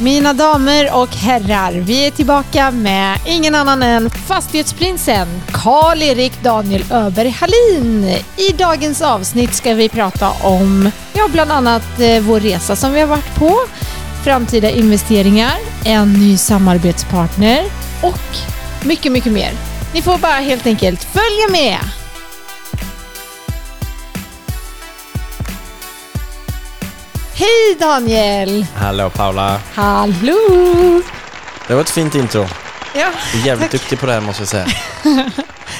Mina damer och herrar, vi är tillbaka med ingen annan än fastighetsprinsen Karl-Erik Daniel Öberg Hallin. I dagens avsnitt ska vi prata om ja, bland annat eh, vår resa som vi har varit på, framtida investeringar, en ny samarbetspartner och mycket, mycket mer. Ni får bara helt enkelt följa med. Hej Daniel! Hallå Paula. Hallå! Det var ett fint intro. Ja, Du är jävligt tack. duktig på det här måste jag säga.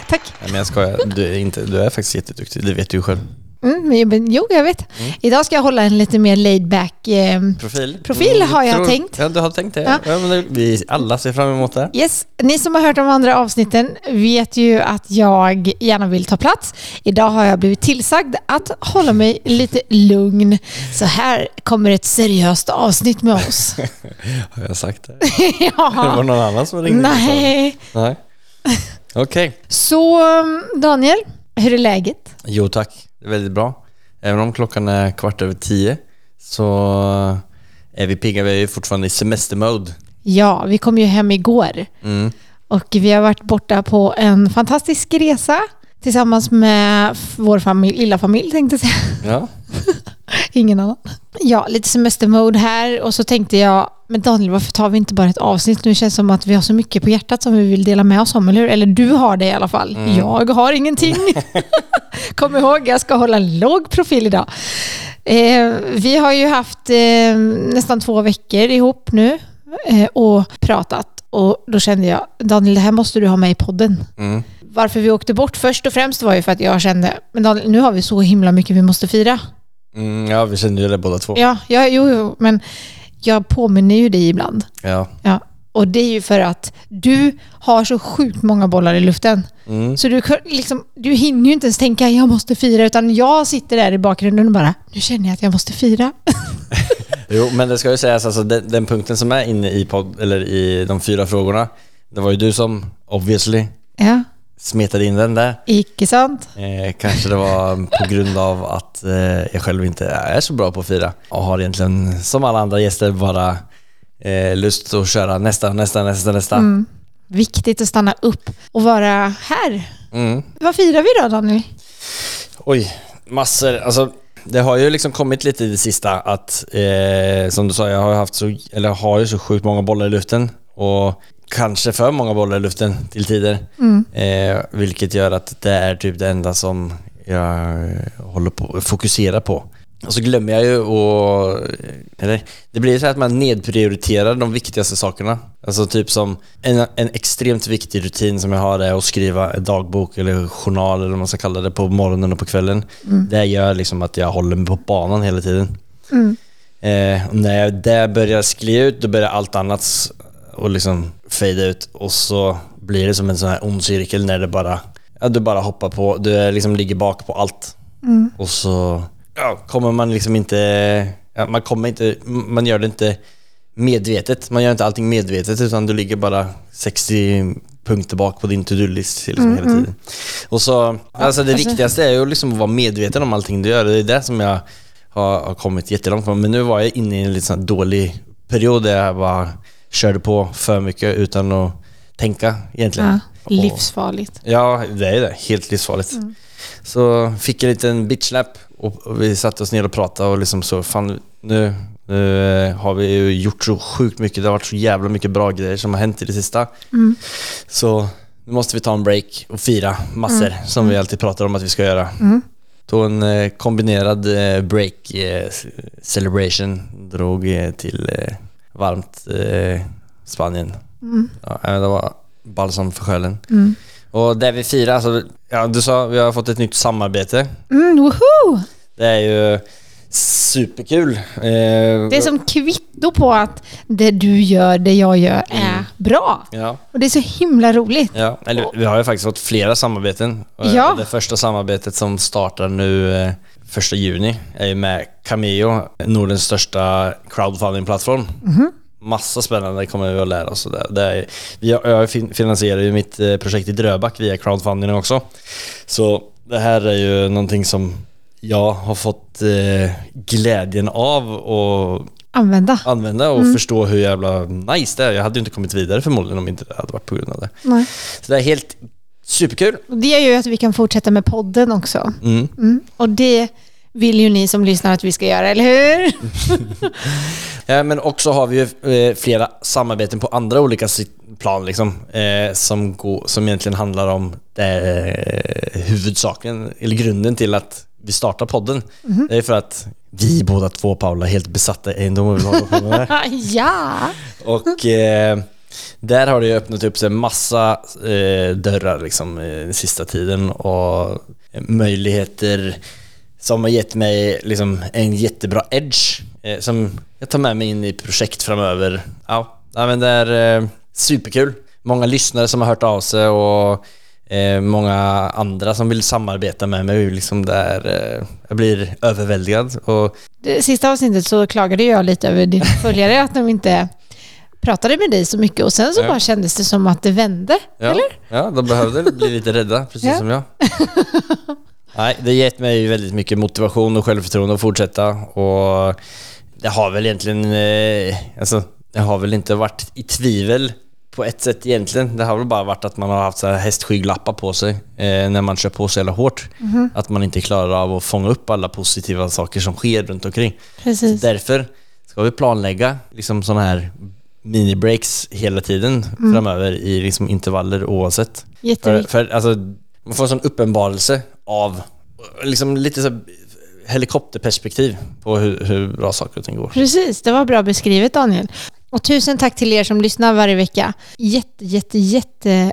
Tack. Nej, men jag skojar. Du är, inte, du är faktiskt jätteduktig. Det vet du ju själv. Mm, jo, jag vet. Mm. Idag ska jag hålla en lite mer laid back. Eh, Profil. Profil har jag tror- tänkt. Ja, du har tänkt det. Ja. Ja. men vi alla ser fram emot det. yes. Ni som har hört de andra avsnitten vet ju att jag gärna vill ta plats. Idag har jag blivit tillsagd att hålla mig lite lugn. Så här kommer ett seriöst avsnitt med oss. Har jag sagt det? Det var ja. någon annan som ringde? Nej. Nej. Okej. Så um, Daniel, hur är läget? Jo tack. Det är väldigt bra. Även om klockan är kvart över tio så är vi pigga. Vi är fortfarande i semestermode. Ja, vi kom ju hem igår. Mm. Och vi har varit borta på en fantastisk resa tillsammans med vår familj, lilla familj tänkte jag säga. Ja. Ingen annan. Ja, lite semestermode här och så tänkte jag, men Daniel varför tar vi inte bara ett avsnitt nu? Det känns som att vi har så mycket på hjärtat som vi vill dela med oss om, eller hur? Eller du har det i alla fall. Jag har ingenting. Kom ihåg, jag ska hålla en låg profil idag. Eh, vi har ju haft eh, nästan två veckor ihop nu eh, och pratat och då kände jag, Daniel det här måste du ha med i podden. Mm. Varför vi åkte bort först och främst var ju för att jag kände, men Daniel, nu har vi så himla mycket vi måste fira. Mm, ja, vi känner ju det båda två. Ja, ja jo, jo, men jag påminner ju dig ibland. Ja. Ja. Och det är ju för att du har så sjukt många bollar i luften. Mm. Så du, liksom, du hinner ju inte ens tänka jag måste fira, utan jag sitter där i bakgrunden och bara, nu känner jag att jag måste fira. Jo, men det ska ju sägas, alltså, den, den punkten som är inne i, podd, eller i de fyra frågorna, det var ju du som obviously Ja, smetade in den där. icke sant? Eh, kanske det var på grund av att eh, jag själv inte är så bra på att fira och har egentligen som alla andra gäster bara eh, lust att köra nästa, nästa, nästa, nästa. Mm. Viktigt att stanna upp och vara här. Mm. Vad firar vi då Daniel? Oj, massor. Alltså, det har ju liksom kommit lite i det sista att, eh, som du sa, jag har haft så, eller har ju så sjukt många bollar i luften och kanske för många bollar i luften till tider. Eh, vilket gör att det är typ det enda som jag håller på fokuserar på. Och så glömmer jag ju och eller det blir så här att man nedprioriterar de viktigaste sakerna. Alltså typ som en, en extremt viktig rutin som jag har är att skriva en dagbok eller journal eller vad man ska kalla det på morgonen och på kvällen. Det gör liksom att jag håller mig på banan hela tiden. Eh, och när jag där börjar sklia ut då börjar allt annat och liksom fade ut och så blir det som en sån här ond cirkel när det bara, ja, du bara hoppar på, du liksom ligger bak på allt. Och så ja, kommer man liksom inte, ja, man kommer inte, man gör det inte medvetet. Man gör inte allting medvetet utan du ligger bara 60 punkter bak på din to-do-list liksom hela tiden. Och så, alltså det alltså- viktigaste är ju liksom att vara medveten om allting du gör. Det är det som jag har, har kommit jättelångt med. Men nu var jag inne i en lite dålig period där jag bara körde på för mycket utan att tänka egentligen. Ja, Och- livsfarligt. Ja, det är det. Helt livsfarligt. Så fick jag en liten bitchlap och, vi satte oss ner och pratade och liksom så, fan nu, nu eh, har vi ju gjort så sjukt mycket. Det har varit så jävla mycket bra grejer som har hänt i det sista. Så nu måste vi ta en break och fira massor som vi alltid pratar om att vi ska göra. Tog en eh, kombinerad eh, break celebration, drog till varmt Spanien. Ja, det var balsam för själen. Och det vi firar, alltså, ja, du sa vi har fått ett nytt samarbete. Mm, woho! Det är ju Superkul. Eh, Det är som kvitto på att det du gör, det jag gör, är bra. Ja. Och det är så himla roligt. Ja, eller vi har ju faktiskt fått flera samarbeten. Ja. Det första samarbetet som startar nu eh, första juni är med Cameo, Nordens största crowdfunding-plattform. Massa spännande kommer vi att lära oss. Det, det är, jag fin- finansierar ju mitt eh, projekt i Dröback via crowdfunding också. Så det här är ju någonting som jag har fått eh, glädjen av och Använda. använda och förstå hur jävla nice det är. Jag hade ju inte kommit vidare förmodligen om inte det hade varit på grund av det. Nej. Så det är helt superkul. Det gör ju att vi kan fortsätta med podden också. Mm. Mm. Och det vill ju ni som lyssnar att vi ska göra, eller hur? Ja, men också har vi ju eh, flera samarbeten på andra olika plan liksom, eh, som, går, som egentligen handlar om eh, huvudsaken, eller grunden till att vi startar podden. Det är för att vi båda två, Paula, är helt besatta i egendom och vill hålla på med det. ja! Och eh, där har det ju öppnat upp sig en massa eh, dörrar liksom, den sista tiden och möjligheter som har gett mig liksom, en jättebra edge eh, som jag tar med mig in i projekt framöver. Ja, men det är eh, superkul. Många lyssnare som har hört av sig och eh, många andra som vill samarbeta med mig. Liksom där, eh, jag blir överväldigad och Det sista avsnittet så klagade jag lite över dina följare att de inte pratade med dig så mycket och sen så Ja. bara kändes det som att det vände. Ja, Eller? ja de behövde bli lite rädda, precis Ja. som jag. Nej, det har gett mig väldigt mycket motivation och självförtroende att fortsätta och det har väl egentligen, eh, alltså, det har väl inte varit i tvivel på ett sätt egentligen. Det har väl bara varit att man har haft så här hästskygglappar på sig eh, när man kör på så jävla hårt. Att man inte klarar av att fånga upp alla positiva saker som sker runt omkring. Precis. Därför ska vi planlägga liksom sådana här mini-breaks hela tiden framöver i liksom intervaller oavsett. För, för alltså, man får en sån uppenbarelse av liksom lite så helikopterperspektiv på hur, hur bra saker och ting går. Precis, det var bra beskrivet Daniel. Och tusen tack till er som lyssnar varje vecka. Jätte, jätte, jätte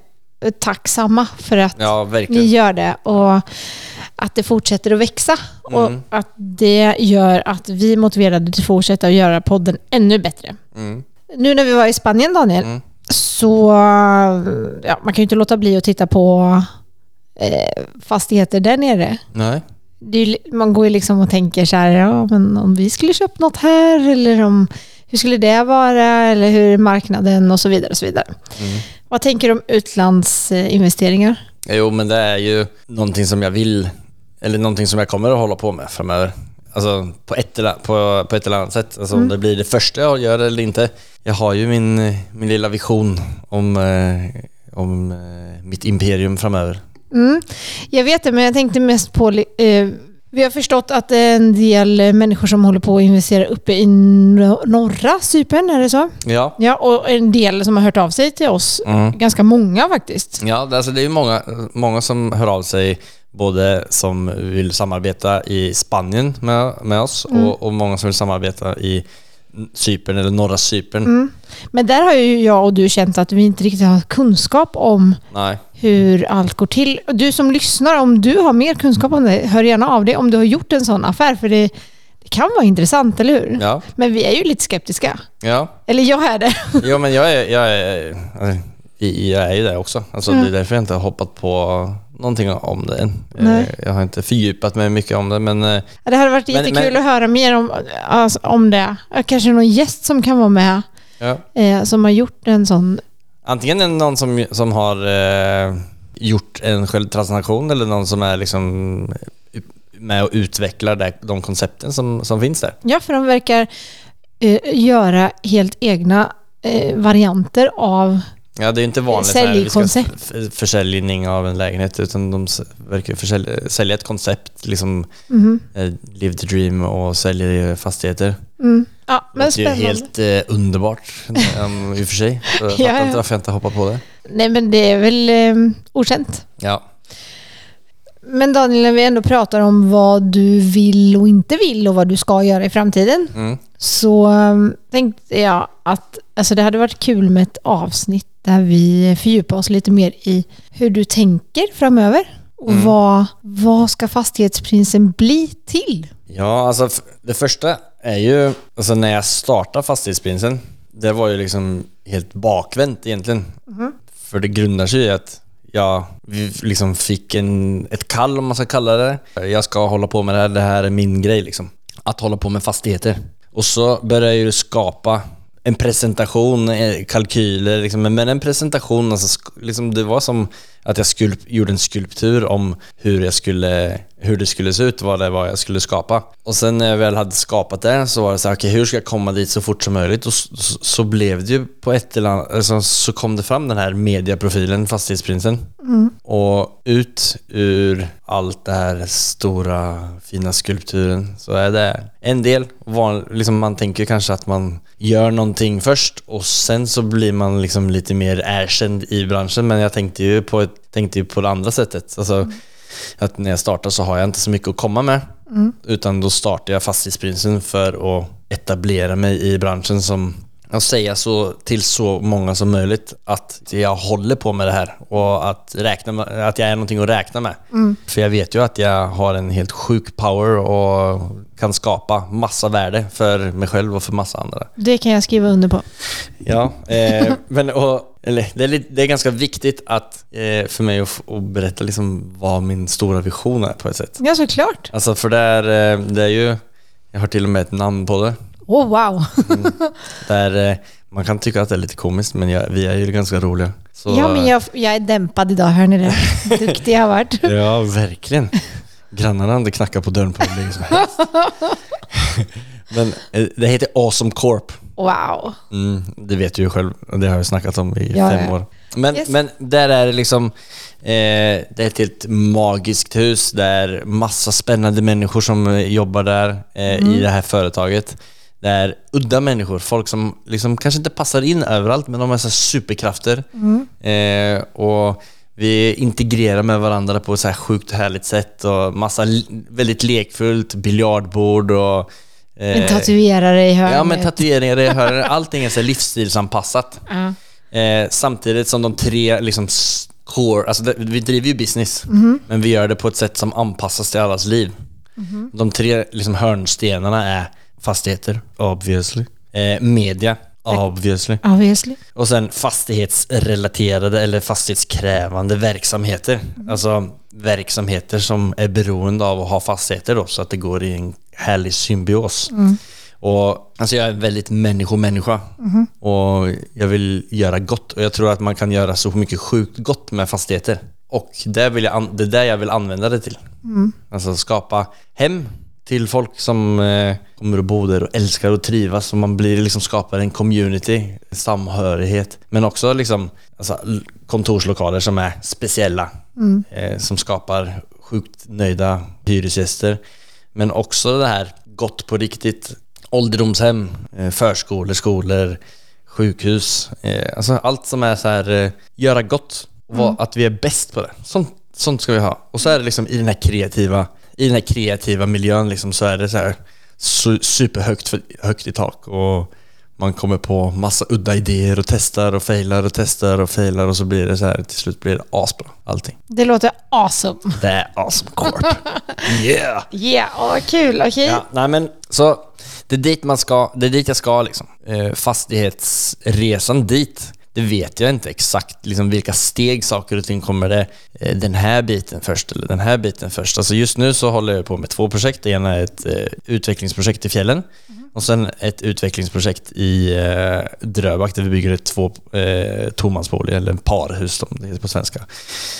tacksamma för att Ja, ni gör det och att det fortsätter att växa. Och Mm. att det gör att vi är motiverade att fortsätta att göra podden ännu bättre. Mm. Nu när vi var i Spanien Daniel, Mm. så ja, man kan ju inte låta bli att titta på eh, fastigheter där nere. Nej. Det är, man går ju liksom och tänker så här, ja men om vi skulle köpa något här eller om hur skulle det vara eller hur är marknaden och så vidare. Och så vidare. Mm. Vad tänker du om utlandsinvesteringar? Jo, men det är ju någonting som jag vill, eller någonting som jag kommer att hålla på med framöver. Alltså på ett eller, på, på ett eller annat sätt. Alltså om det blir det första jag gör eller inte. Jag har ju min, min lilla vision om, eh, om eh, mitt imperium framöver. Mm. Jag vet det, men jag tänkte mest på... Eh, vi har förstått att det är en del människor som håller på att investera uppe i no- norra Cypern, är det så? Ja. Ja, och en del som har hört av sig till oss. Mm. Ganska många faktiskt. Ja, det- alltså det är många, många som hör av sig, både som vill samarbeta i Spanien med, med oss och, och många som vill samarbeta i Cypern eller norra Cypern. Men där har ju jag och du känt att vi inte riktigt har kunskap om Nej. Hur allt går till. Du som lyssnar, om du har mer kunskap om det, hör gärna av dig om du har gjort en sån affär. För det, det kan vara intressant, eller hur? Ja. Men vi är ju lite skeptiska. Ja. Eller jag är det. Jo men jag är, jag är, eh, jag är ju det också. Alltså, Det är därför jag inte har hoppat på någonting om det än. Nej. Eh, Jag har inte fördjupat mig mycket om det men eh, Det hade varit Men- jättekul men- att höra mer om, alltså, om det. Kanske någon gäst som kan vara med, ja. eh, som har gjort en sån antingen är det någon som, som har eh, gjort en självtransaktion eller någon som är liksom med och utvecklar det, de koncepten som, som finns där. Ja, för de verkar eh, göra helt egna eh, varianter av... Ja, det är inte vanligt här, Säljkoncept. f- försäljning av en lägenhet utan de verkar försälja, sälja ett koncept, liksom Mhm. eh, live the dream och säljer fastigheter. Mm. Ja, men det låter ju helt eh, underbart um, i och för sig. Jag fattar Ja, ja. inte varför jag inte hoppar på det. Nej, men det är väl eh, okänt. Ja. Men Daniel, när vi ändå pratar om vad du vill och inte vill och vad du ska göra i framtiden. Mm. Så um, tänkte jag att alltså, det hade varit kul med ett avsnitt där vi fördjupar oss lite mer i hur du tänker framöver. Och Mm. vad, vad ska fastighetsprinsen bli till? Ja, alltså det första är ju, alltså när jag startade Fastighetsprinsen, det var ju liksom helt bakvänt egentligen. För det grundar sig i att jag liksom fick en, ett kall om man ska kalla det. Jag ska hålla på med det här, det här är min grej liksom. Att hålla på med fastigheter. Och så började jag ju skapa en presentation, eh, kalkyler, liksom, men en presentation, alltså, liksom, det var som att jag skulp, gjorde en skulptur om hur, jag skulle, hur det skulle se ut, vad det var jag skulle skapa. Och sen när jag väl hade skapat det så var det så här, okej hur ska jag komma dit så fort som möjligt? Och så, så, så blev det ju på ett eller annat, alltså, så kom det fram den här mediaprofilen, Fastighetsprinsen. Och ut ur allt det här stora fina skulpturen så är det en del, van, liksom man tänker kanske att man gör någonting först och sen så blir man liksom lite mer erkänd i branschen. Men jag tänkte ju på, ett, tänkte ju på det andra sättet. Alltså, att när jag startar så har jag inte så mycket att komma med. Utan då startar jag Fastighetsprinsen för att etablera mig i branschen som att säga så till så många som möjligt att jag håller på med det här och att, räkna med, att jag är någonting att räkna med. För jag vet ju att jag har en helt sjuk power och kan skapa massa värde för mig själv och för massa andra. Det kan jag skriva under på. Ja, eh, men och, eller, det, är lite, det är ganska viktigt att, eh, för mig att, att berätta liksom vad min stora vision är på ett sätt. Ja, såklart. Alltså för det är, eh, det är ju, jag har till och med ett namn på det. Oh, wow. Där eh, man kan tycka att det är lite komiskt men jag, vi är ju ganska roliga. Så, Ja, men jag, jag är dämpad idag, hör ni det? Duktig jag har varit. Ja, verkligen. Grannarna hade knackat på dörren på hur länge som helst. Men eh, det heter Awesome Corp. Wow. Mm, det vet du ju själv, det har jag snackat om i Ja, fem år. Men, Yes. men där är det liksom, eh, det är ett helt magiskt hus där massa spännande människor som eh, jobbar där eh, Mm. i det här företaget. Det är udda människor, folk som liksom kanske inte passar in överallt men de har så superkrafter. Mm. Eh, och vi integrerar med varandra på ett så här sjukt härligt sätt och massa väldigt lekfullt, biljardbord och eh, En tatuerare i hörnet. Ja men tatueringar, i hörnet, allting är så livsstilsanpassat. Ja. Eh, samtidigt som de tre liksom core, alltså vi driver ju business, men vi gör det på ett sätt som anpassas till allas liv. De tre liksom hörnstenarna är fastigheter, obviously. Eh, media, obviously. Obviously. Och sen fastighetsrelaterade eller fastighetskrävande verksamheter. Alltså verksamheter som är beroende av att ha fastigheter då, så att det går i en härlig symbios. Och, alltså jag är en väldigt människomänniska och jag vill göra gott och jag tror att man kan göra så mycket sjukt gott med fastigheter. Och det, vill jag det är det jag vill använda det till. Alltså skapa hem till folk som eh, kommer att bo där och älskar att trivas och man blir liksom skapar en community, en samhörighet. Men också liksom alltså, kontorslokaler som är speciella, eh, som skapar sjukt nöjda hyresgäster. Men också det här gott på riktigt, ålderdomshem, eh, förskolor, skolor, sjukhus. Eh, alltså allt som är så här, eh, göra gott. Och vara- Att vi är bäst på det. Sånt, sånt ska vi ha. Och så är det liksom i den här kreativa, i den här kreativa miljön liksom så är det så här su- superhögt för, högt i tak. Och man kommer på massa udda idéer och testar och failar och testar och failar och så blir det så här till slut blir det asbra allting. Det låter awesome. Det är awesome corp. yeah! Yeah, åh, kul. Okej. Ja, nej men så det är dit man ska, det är dit jag ska liksom. Eh, fastighetsresan dit, det vet jag inte exakt liksom vilka steg saker och ting kommer det eh, den här biten först eller den här biten först. Alltså just nu så håller jag på med två projekt. Det ena är ett eh, utvecklingsprojekt i fjällen och sen ett utvecklingsprojekt i eh, Dröbak där vi bygger ett två eh, tomansbolig eller en parhus som det heter på svenska.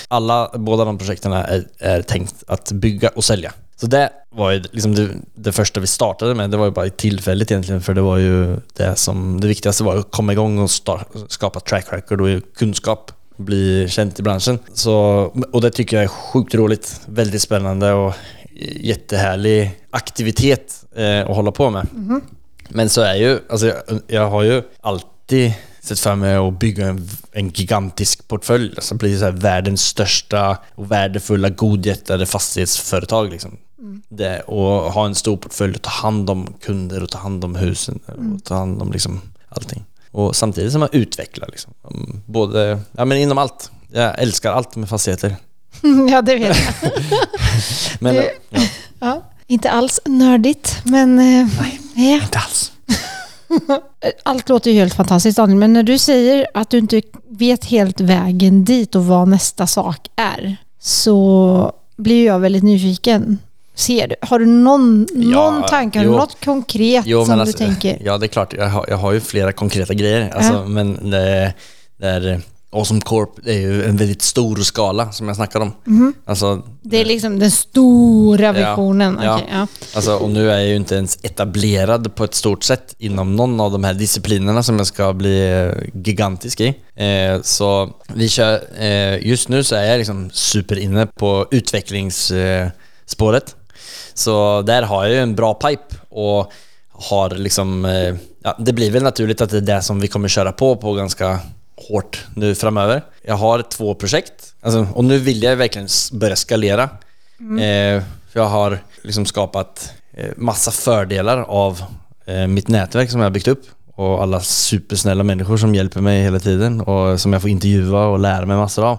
Alla, båda de projekten är, är tänkt att bygga och sälja. Så det var ju liksom det, det första vi startade med. Det var ju bara tillfälligt egentligen för det var ju det som det viktigaste var att komma igång och start, skapa track record och kunskap. Bli känt i branschen. Så, och det tycker jag är sjukt roligt. Väldigt spännande och jättehärlig aktivitet eh, att hålla på med. Men så är ju, alltså jag, jag har ju alltid sett för mig att bygga en, en gigantisk portfölj. Alltså bli så världens största och värdefulla godhjärtade fastighetsföretag. Liksom. Det, och ha en stor portfölj och ta hand om kunder och ta hand om husen och ta hand om liksom allting. Och samtidigt som man utvecklar liksom. Både, ja men inom allt. Jag älskar allt med fastigheter. Ja, det vet jag. Men, Det- ja. Ja. Inte alls nördigt, men... eh, ja. Inte alls. Allt låter ju helt fantastiskt Daniel, men när du säger att du inte vet helt vägen dit och vad nästa sak är, så blir jag väldigt nyfiken. Ser du, har du någon, Ja, någon tanke, jo. något konkret Jo, som men du alltså, tänker? Ja, det är klart. Jag har, jag har ju flera konkreta grejer. Alltså, Ja. Men det, det är, Awesome Corp det är ju en väldigt stor skala som jag snackade om. Mhm. Alltså, Det är liksom den stora visionen. ja. Okej, ja. Alltså, och nu är jag ju inte ens etablerad på ett stort sätt inom någon av de här disciplinerna som jag ska bli eh, gigantisk i. Eh, så vi kör, eh, just nu så är jag liksom superinne på utvecklingsspåret. Eh. Så där har jag ju en bra pipe och har liksom, eh, ja, det blir väl naturligt att det är det som vi kommer köra på på ganska hårt nu framöver. Jag har två projekt, alltså, och nu vill jag verkligen börja skalera. Eh, för jag har liksom skapat eh, massa fördelar av eh, mitt nätverk som jag har byggt upp och alla supersnälla människor som hjälper mig hela tiden och som jag får intervjua och lära mig massor av.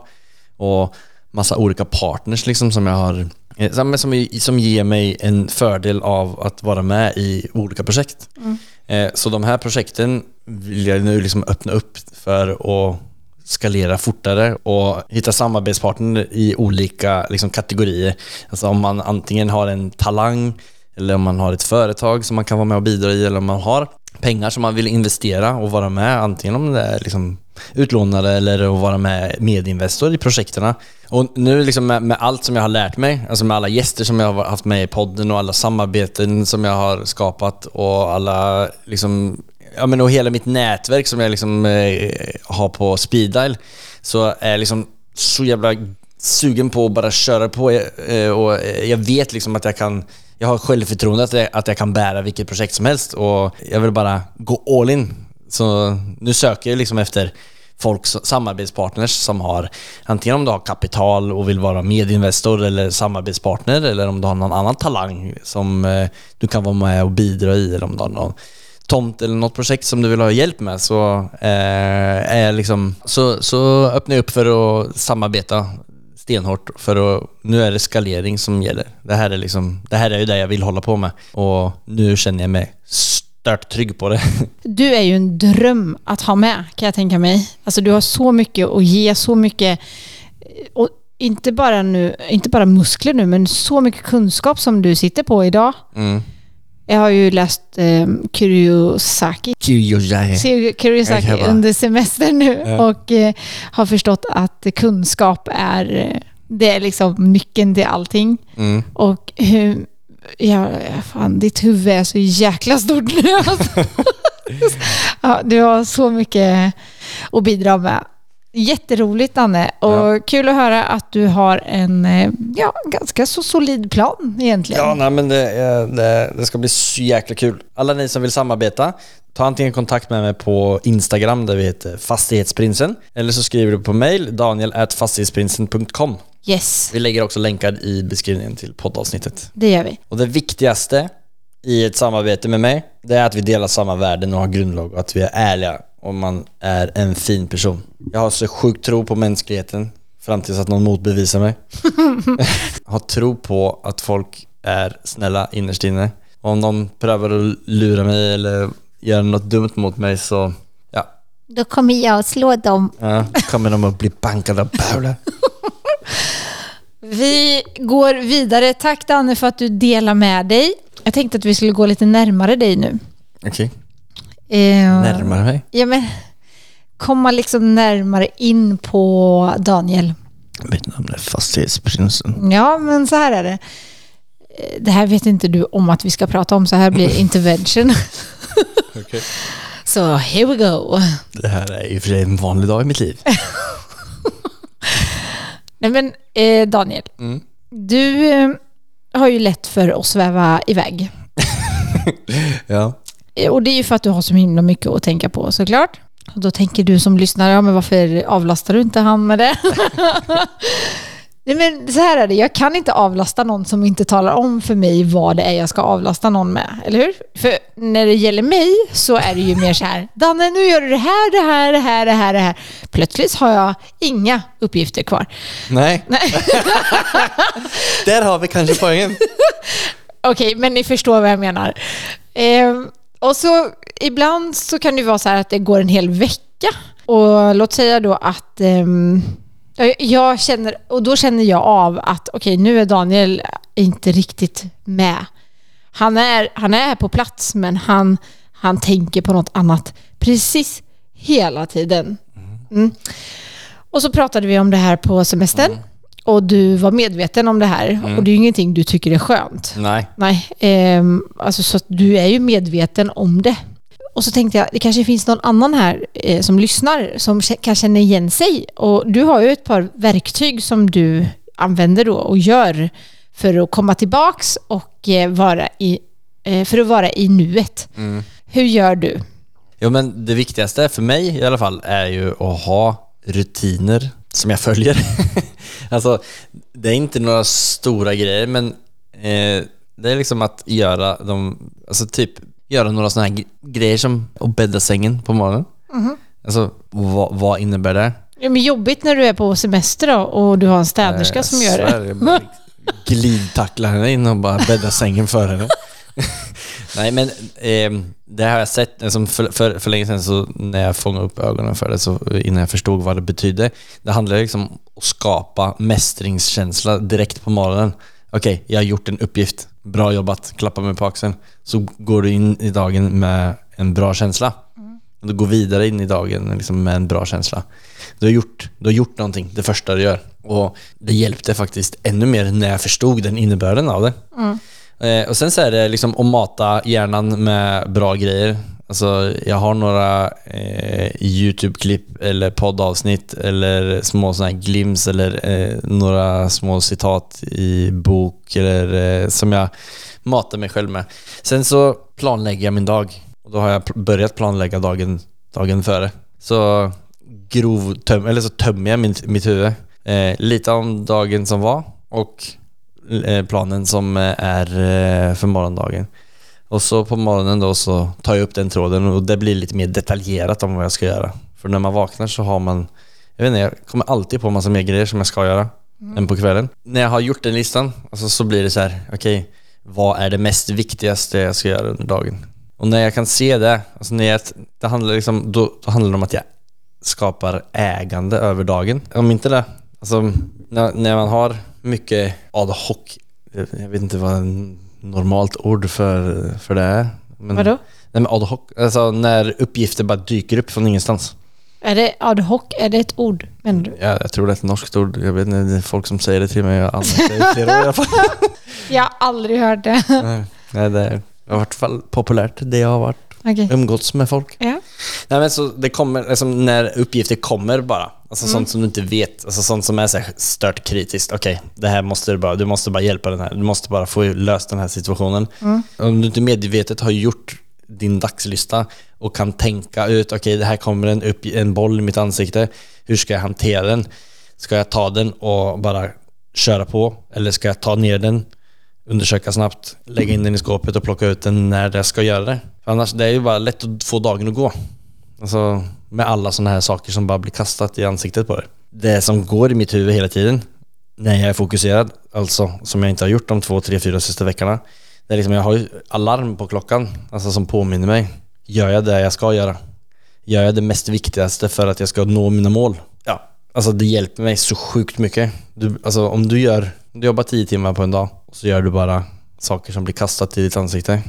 Och massa olika partners liksom som jag har eh, som, som, som ger mig en fördel av att vara med i olika projekt. Eh, så de här projekten vill jag nu liksom öppna upp för att skalera fortare och hitta samarbetspartner i olika liksom, kategorier. Alltså om man antingen har en talang eller om man har ett företag som man kan vara med och bidra i eller om man har pengar som man vill investera och vara med antingen om det är liksom utlånare eller att vara med medinvestor i projekten. Och nu liksom med, med allt som jag har lärt mig, alltså med alla gäster som jag har haft med i podden och alla samarbeten som jag har skapat och alla liksom ja men och hela mitt nätverk som jag liksom eh, har på speeddial så är jag liksom så jävla sugen på att bara köra på eh, och jag vet liksom att jag kan jag har självförtroende att jag, att jag kan bära vilket projekt som helst och jag vill bara gå all in. Så nu söker jag liksom efter folk, samarbetspartners som har antingen om du har kapital och vill vara medinvestor eller samarbetspartner eller om du har någon annan talang som eh, du kan vara med och bidra i eller om du har någon tomt eller något projekt som du vill ha hjälp med så, eh, är jag liksom, så, så öppnar jag upp för att samarbeta stenhårt för att, nu är det skalering som gäller. Det här är liksom, det här är ju det jag vill hålla på med och nu känner jag mig stört trygg på det. Du är ju en dröm att ha med kan jag tänka mig. Alltså du har så mycket att ge, så mycket och inte bara, nu, inte bara muskler nu, men så mycket kunskap som du sitter på idag. Mm. Jag har ju läst eh, Kuryosaki. Kuryosaki bara- under semestern nu Ja. och eh, har förstått att kunskap är, eh, det är liksom nyckeln till allting. Mm. Och hur, ja, fan ditt huvud är så jäkla stort nu alltså. ja, Du har så mycket att bidra med. Jätteroligt Anne och Ja. kul att höra att du har en eh, ja, ganska så solid plan egentligen. Ja, nej, men det, är- det, det ska bli så jäkla kul. Alla ni som vill samarbeta, ta antingen kontakt med mig på Instagram där vi heter Fastighetsprinsen eller så skriver du på mail daniel.fastighetsprinsen.com. Yes, Vi lägger också länkar i beskrivningen till poddavsnittet. det gör vi. Och det viktigaste i ett samarbete med mig, det är att vi delar samma värden och har grundlag och att vi är ärliga och man är en fin person. Jag har så sjukt tro på mänskligheten fram tills att någon motbevisar mig. Jag har tro på att folk är snälla innerst inne. Och om de prövar att lura mig eller göra något dumt mot mig så, ja, Då kommer jag att slå dem. ja kommer de att bli bankade av bölar. Vi går vidare. Tack Danne för att du delar med dig. Jag tänkte att vi skulle gå lite närmare dig nu. Okej, Eh, närmare mig. Ja, men komma liksom närmare in på Daniel. Mitt namn är Fastighetsprinsen. Ja, men så här är det. Eh, Det här vet inte du om att vi ska prata om, så här blir intervention. Okej. Så here we go. Det här är i och för sig en vanlig dag i mitt liv. Men eh, Daniel, Mm. du eh, har ju lätt för att sväva iväg. Ja. Eh, Och det är ju för att du har så himla mycket att tänka på såklart. Och då tänker du som lyssnar, ja men varför avlastar du inte han med det? Nej men så här är det, jag kan inte avlasta någon som inte talar om för mig vad det är jag ska avlasta någon med, eller hur? För när det gäller mig så är det ju mer så här, Danne nu gör du det här, det här, det här, det här, det här. Plötsligt har jag inga uppgifter kvar. Nej. Där har vi kanske poängen. Okej, men ni förstår vad jag menar. Ehm, och så ibland så kan det vara så här att det går en hel vecka. Och låt säga då att ehm, jag- jag känner, och då känner jag av att okej, nu är Daniel inte riktigt med. Han är, han är på plats, men han, han tänker på något annat precis hela tiden. Mm. Och så pratade vi om det här på semestern. Och du var medveten om det här. Och det är ju ingenting du tycker är skönt. Nej. Nej, ehm, alltså så du är ju medveten om det. Och så tänkte jag, det kanske finns någon annan här eh, som lyssnar som kan känna igen sig. Och du har ju ett par verktyg som du använder då och gör för att komma tillbaks och eh, vara i, eh, för att vara i nuet. Hur gör du? Jo men det viktigaste för mig i alla fall är ju att ha rutiner som jag följer. alltså, det är inte några stora grejer men eh, det är liksom att göra de, alltså typ göra några sådana här gre- grejer som att bädda sängen på morgonen. Alltså vad, vad innebär det? Det är jobbigt när du är på semester då och du har en städerska som gör det. Bara glidtacklar henne in och bara bäddar sängen för henne. Nej men ehm, det har jag sett, liksom för, för, för länge sedan så när jag fångade upp ögonen för det så innan jag förstod vad det betydde. Det handlar liksom om att skapa mästringskänsla direkt på morgonen. Okej, jag har gjort en uppgift. Bra jobbat, klappa mig på axeln. Så går du in i dagen med en bra känsla. Du går vidare in i dagen liksom med en bra känsla. Du har, gjort, du har gjort någonting, det första du gör. Och det hjälpte faktiskt ännu mer när jag förstod den innebörden av det. Eh, och sen så är det liksom att mata hjärnan med bra grejer. Alltså jag har några eh, YouTube-klipp eller poddavsnitt eller små sådana här glims eller eh, några små citat i bok eller eh, som jag matar mig själv med. Sen så planlägger jag min dag och då har jag börjat planlägga dagen, dagen före. Så grov töm, eller så tömmer jag mitt, mitt huvud. Eh, lite om dagen som var och eh, planen som eh, är eh, för morgondagen. Och så på morgonen då så tar jag upp den tråden och det blir lite mer detaljerat om vad jag ska göra. För när man vaknar så har man, jag vet inte, jag kommer alltid på massa mer grejer som jag ska göra än på kvällen. När jag har gjort den listan, alltså så blir det så här, okej, vad är det mest viktigaste jag ska göra under dagen? Och när jag kan se det, alltså när jag, det handlar liksom, då, då handlar det om att jag skapar ägande över dagen. Om inte det, alltså när, när man har mycket ad hoc, jag vet inte vad normalt ord för, för det. Men, Vadå? Nej men ad hoc, alltså när uppgifter bara dyker upp från ingenstans. Är det ad hoc? Är det ett ord, menar du? Ja, jag tror det är ett norskt ord, jag vet inte, det är folk som säger det till mig, jag har använt det i flera år i alla fall. Jag har aldrig hört det. Nej, Nej, det är i vart fall populärt, det jag har varit Okej. umgåtts med folk. Ja. Nej men så det kommer, liksom, när uppgifter kommer bara, alltså Mm. sånt som du inte vet, alltså sånt som är så stört kritiskt. Okej, det här måste du bara, du måste bara hjälpa den här, du måste bara få löst den här situationen. Mm. Om du inte medvetet har gjort din dagslista och kan tänka ut, okej det här kommer en, upp, en boll i mitt ansikte, hur ska jag hantera den? Ska jag ta den och bara köra på? Eller ska jag ta ner den, undersöka snabbt, lägga in den i skåpet och plocka ut den när jag ska göra det? För annars, det är ju bara lätt att få dagen att gå. Alltså med alla sådana här saker som bara blir kastat i ansiktet på det. Det som går i mitt huvud hela tiden när jag är fokuserad, alltså som jag inte har gjort de två, tre, fyra sista veckorna. Det är liksom, jag har ju alarm på klockan, alltså som påminner mig. Gör jag det jag ska göra? Gör jag det mest viktigaste för att jag ska nå mina mål? Ja, alltså det hjälper mig så sjukt mycket. Du, alltså om du gör, du jobbar tio timmar på en dag och så gör du bara saker som blir kastat i ditt ansikte.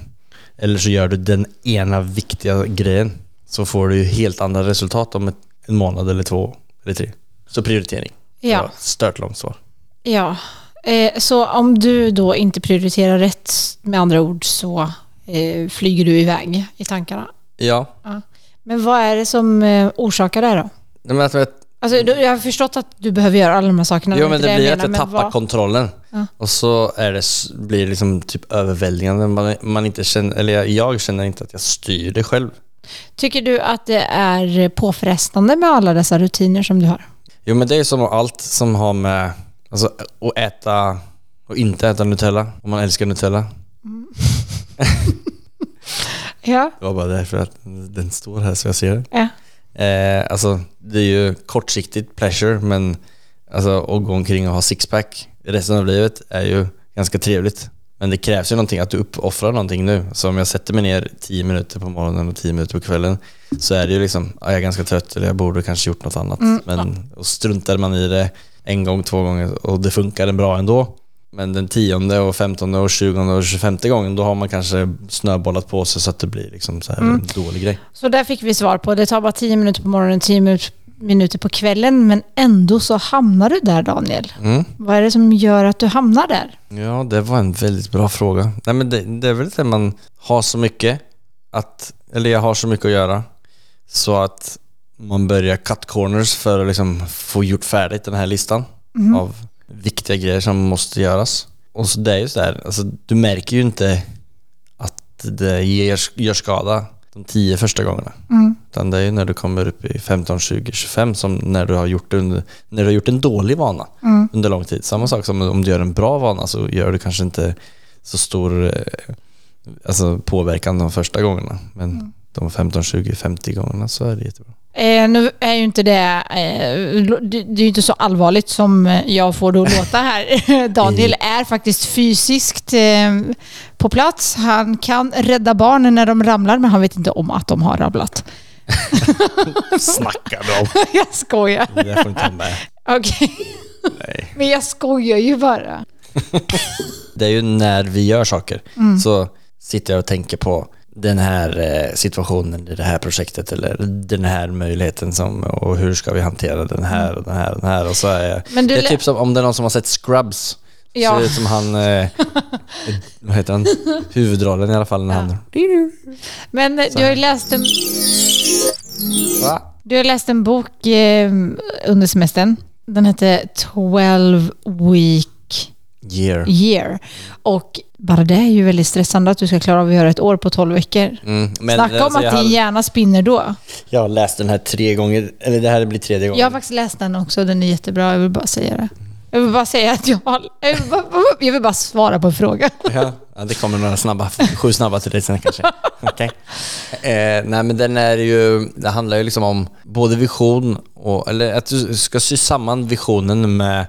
Eller så gör du den ena viktiga grejen. Så får du ju helt andra resultat om ett, en månad eller två eller tre. Så prioritering. Ja. Stört långt svar. Ja, eh, så om du då inte prioriterar rätt, med andra ord, så eh, flyger du iväg i tankarna. Ja. Men vad är det som eh, orsakar det här då? Men att, Alltså, du, jag har förstått att du behöver göra alla de här sakerna. jo det men det jag blir att jag tappar vad- kontrollen. Ja. Och så är det, blir det liksom typ överväldigande. Man, man inte känner, eller jag, jag känner inte att jag styr det själv. Tycker du att det är påfrestande med alla dessa rutiner som du har? Jo men det är som allt som har med alltså, att äta och inte äta Nutella, om man älskar Nutella. Ja. Det var bara därför att den står här så jag ser den. ja. Eh, alltså det är ju kortsiktigt pleasure men alltså att gå omkring och ha sixpack resten av livet är ju ganska trevligt. Men det krävs ju någonting, att du uppoffrar någonting nu. Så om jag sätter mig ner 10 minuter på morgonen och 10 minuter på kvällen så är det ju liksom, ja, jag är ganska trött eller jag borde kanske gjort något annat. Men och struntar man i det en gång, två gånger och det funkar bra ändå. Men den tionde och femtonde och tjugonde och tjugofemte gången då har man kanske snöbollat på sig så att det blir liksom så här en dålig grej. Så där fick vi svar på. Det tar bara 10 minuter på morgonen, 10 minut- minuter på kvällen, men ändå så hamnar du där Daniel. Mm. Vad är det som gör att du hamnar där? Ja, det var en väldigt bra fråga. Nej, men det, det är väl det man har så mycket att, eller jag har så mycket att göra så att man börjar cut corners för att liksom få gjort färdigt den här listan av viktiga grejer som måste göras. Och så det är ju så där, alltså, du märker ju inte att det ger, gör skada de tio första gångerna. Utan det är ju när du kommer upp i 15, 20, 25 som när du har gjort, under, när du har gjort en dålig vana under lång tid. Samma sak som om du gör en bra vana så gör du kanske inte så stor eh, alltså påverkan de första gångerna. Men de 15, 20, 50 gångerna så är det jättebra. Eh, nu är ju inte det, eh, det, det är ju inte så allvarligt som eh, jag får det att låta här. Daniel är faktiskt fysiskt eh, på plats. Han kan rädda barnen när de ramlar, men han vet inte om att de har ramlat. Snackar du om? jag skojar. Det får inte med. Okej. Nej. Men jag skojar ju bara. Det är ju när vi gör saker så sitter jag och tänker på den här eh, situationen i det här projektet eller den här möjligheten som, och hur ska vi hantera den här och den här och den här och så är Det är typ som om det är någon som har sett Scrubs Ja. Ser ut som han, eh, vad heter han, huvudrollen i alla fall när han... Men eh, du har ju läst en, Va? du har läst en bok eh, under semestern. Den hette 12 Week Year. Year. Och bara det är ju väldigt stressande att du ska klara av att göra ett år på 12 veckor. Mm, men Snacka om alltså, att din hjärna spinner då. jag har läst den här tre gånger, eller det här blir tredje gången. Jag har faktiskt läst den också, den är jättebra. Jag vill bara säga det. Jag vill bara säga att jag har... Jag vill bara, jag vill bara svara på en fråga. Ja, det kommer några snabba, sju snabba till dig sen kanske. Okej. Eh, nej men den är ju, det handlar ju liksom om både vision och, eller att du ska sy samman visionen med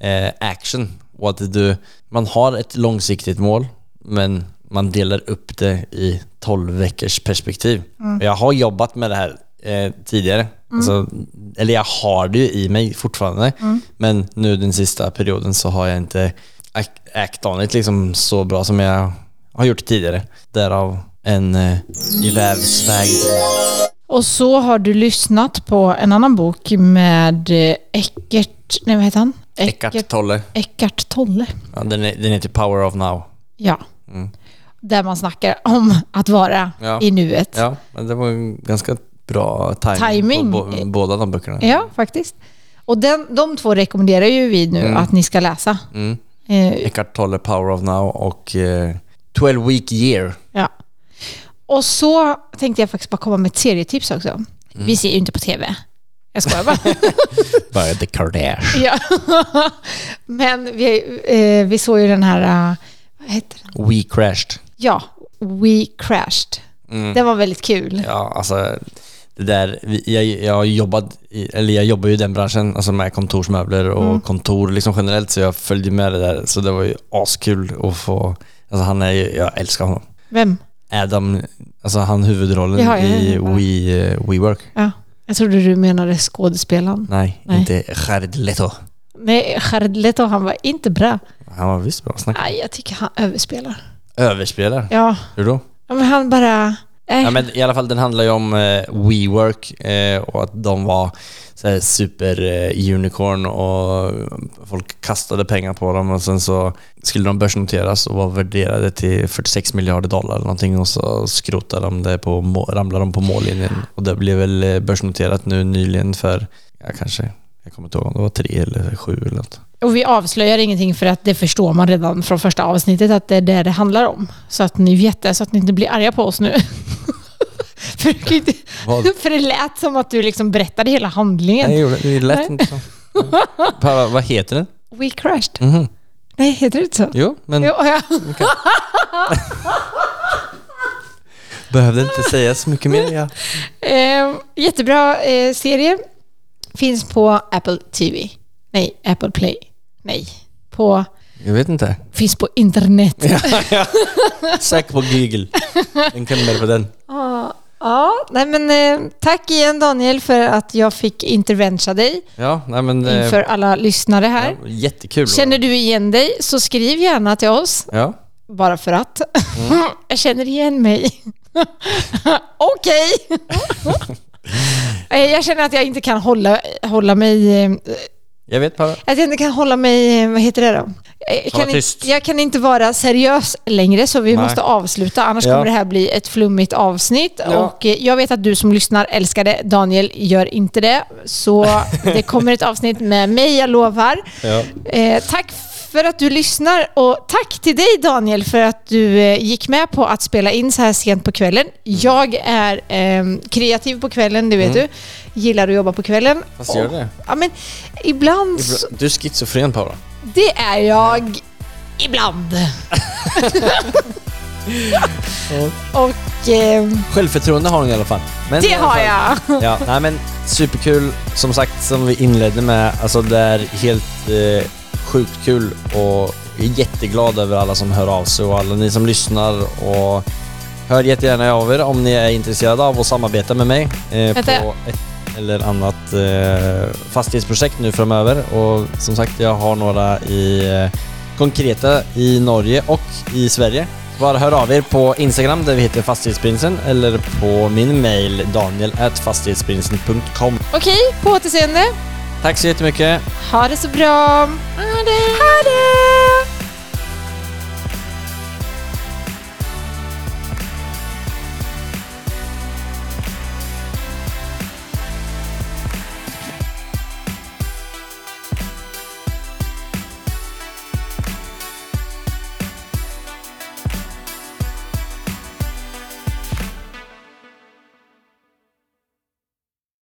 eh, action. Och att du, man har ett långsiktigt mål, men man delar upp det i 12 veckors perspektiv. Och Jag har jobbat med det här eh, tidigare. Alltså, eller jag har det ju i mig fortfarande. Men nu den sista perioden så har jag inte act- on it liksom så bra som jag har gjort tidigare. Därav en eh, i vävsväg. Och så har du lyssnat på en annan bok med eh, Eckert... Nej, vad heter han? Eckart Tolle. Eckart Tolle. Ja, den, är, den heter Power of Now. Ja. Där man snackar om att vara Ja. i nuet. Ja. Ja, men det var en ganska bra timing, Timing. på bo, båda de böckerna. faktiskt. Och den, de två rekommenderar ju vi nu att ni ska läsa. Mm. Eh, Eckart Tolle, Power of Now och eh, 12 Week Year. ja. Och så tänkte jag faktiskt bara komma med ett serietips också. Vi ser ju inte på TV. Jag skojar bara. Bara The Kardashian. ja. Men vi, eh, vi såg ju den här... eh, vad heter den? We Crashed. Ja, We Crashed. Den var väldigt kul. Ja, alltså det där, jag, jag har jobbat eller jag jobbar ju i den branschen, alltså med kontorsmöbler och kontor liksom generellt, så jag följde med det där, så det var ju askul att få, alltså han är ju, jag älskar honom. Vem? Adam, alltså han huvudrollen Jaha, ja, i. We, eh, WeWork. Ja. Jag trodde du menade skådespelaren. Nej, Nej. inte Jared Leto. Nej, Jared Leto, han var inte bra. Han var visst bra snack. Nej, jag tycker han överspelar. Överspelar. Ja, Hur då? ja men han bara... Nej. Ja, men I alla fall, den handlar ju om eh, WeWork eh, och att de var så här, super-unicorn eh, och folk kastade pengar på dem och sen så skulle de börsnoteras och var värderade till 46 miljarder dollar eller någonting och så skrotade de det på, ramlade de på mållinjen och det blev väl eh, börsnoterat nu nyligen för, ja kanske, jag kommer inte ihåg om det var tre eller sju eller något. Och vi avslöjar ingenting för att det förstår man redan från första avsnittet att det är det det handlar om. Så att ni vet det, så att ni inte blir arga på oss nu. för, för det lät som att du liksom berättade hela handlingen. Nej, det lät inte så. Pa, vad heter den? We crashed. Mhm. Nej, heter det inte så? Jo, men Jo, ja. behövde inte säga så mycket mer. Ja. Eh, jättebra eh, serie. Finns på Apple TV. Nej, Apple Play. Nej, på Jag vet inte. Finns på internet. Sök på Google. Den kan du på den. Ja, ja nej men eh, tack igen Daniel för att jag fick intervencha dig Ja, nej men... eh, inför alla lyssnare här. ja, jättekul. Känner du igen dig så skriv gärna till oss. Ja. Bara för att. Mm. jag känner igen mig. Okej. Eh, jag känner att jag inte kan hålla, hålla mig... eh, Jag vet bara. Att jag inte kan hålla mig... eh, Vad heter det då? Eh, Jag Hålla kan, inte, jag kan inte vara seriös längre så vi Nej. måste avsluta annars Ja. kommer det här bli ett flummigt avsnitt. Ja. Och eh, jag vet att du som lyssnar älskar det. Daniel gör inte det. Så det kommer ett avsnitt med mig, jag lovar. Ja. Eh, tack för att du lyssnar och tack till dig Daniel för att du eh, gick med på att spela in så här sent på kvällen. Jag är eh, kreativ på kvällen, det vet du. Gillar att jobba på kvällen. Mm. Fast gör det. Ja, men ibland så, Du är schizofren Paula. Det är jag ibland. och eh, Självförtroende har hon i alla fall. Men det har jag. Ja, nej men superkul. Som sagt, som vi inledde med, alltså det är helt eh, sjukt kul och jag är jätteglad över alla som hör av sig och alla ni som lyssnar och hör jättegärna av er om ni är intresserade av att samarbeta med mig eh, på ett eller annat eh, fastighetsprojekt nu framöver och som sagt jag har några i eh, konkreta i Norge och i Sverige. Bara hör av er på Instagram där vi heter Fastighetsprinsen eller på min mail daniel.fastighetsprinsen.com Okej, på återseende. Tack så jättemycket! Ha det så bra. Ha det. Ha det.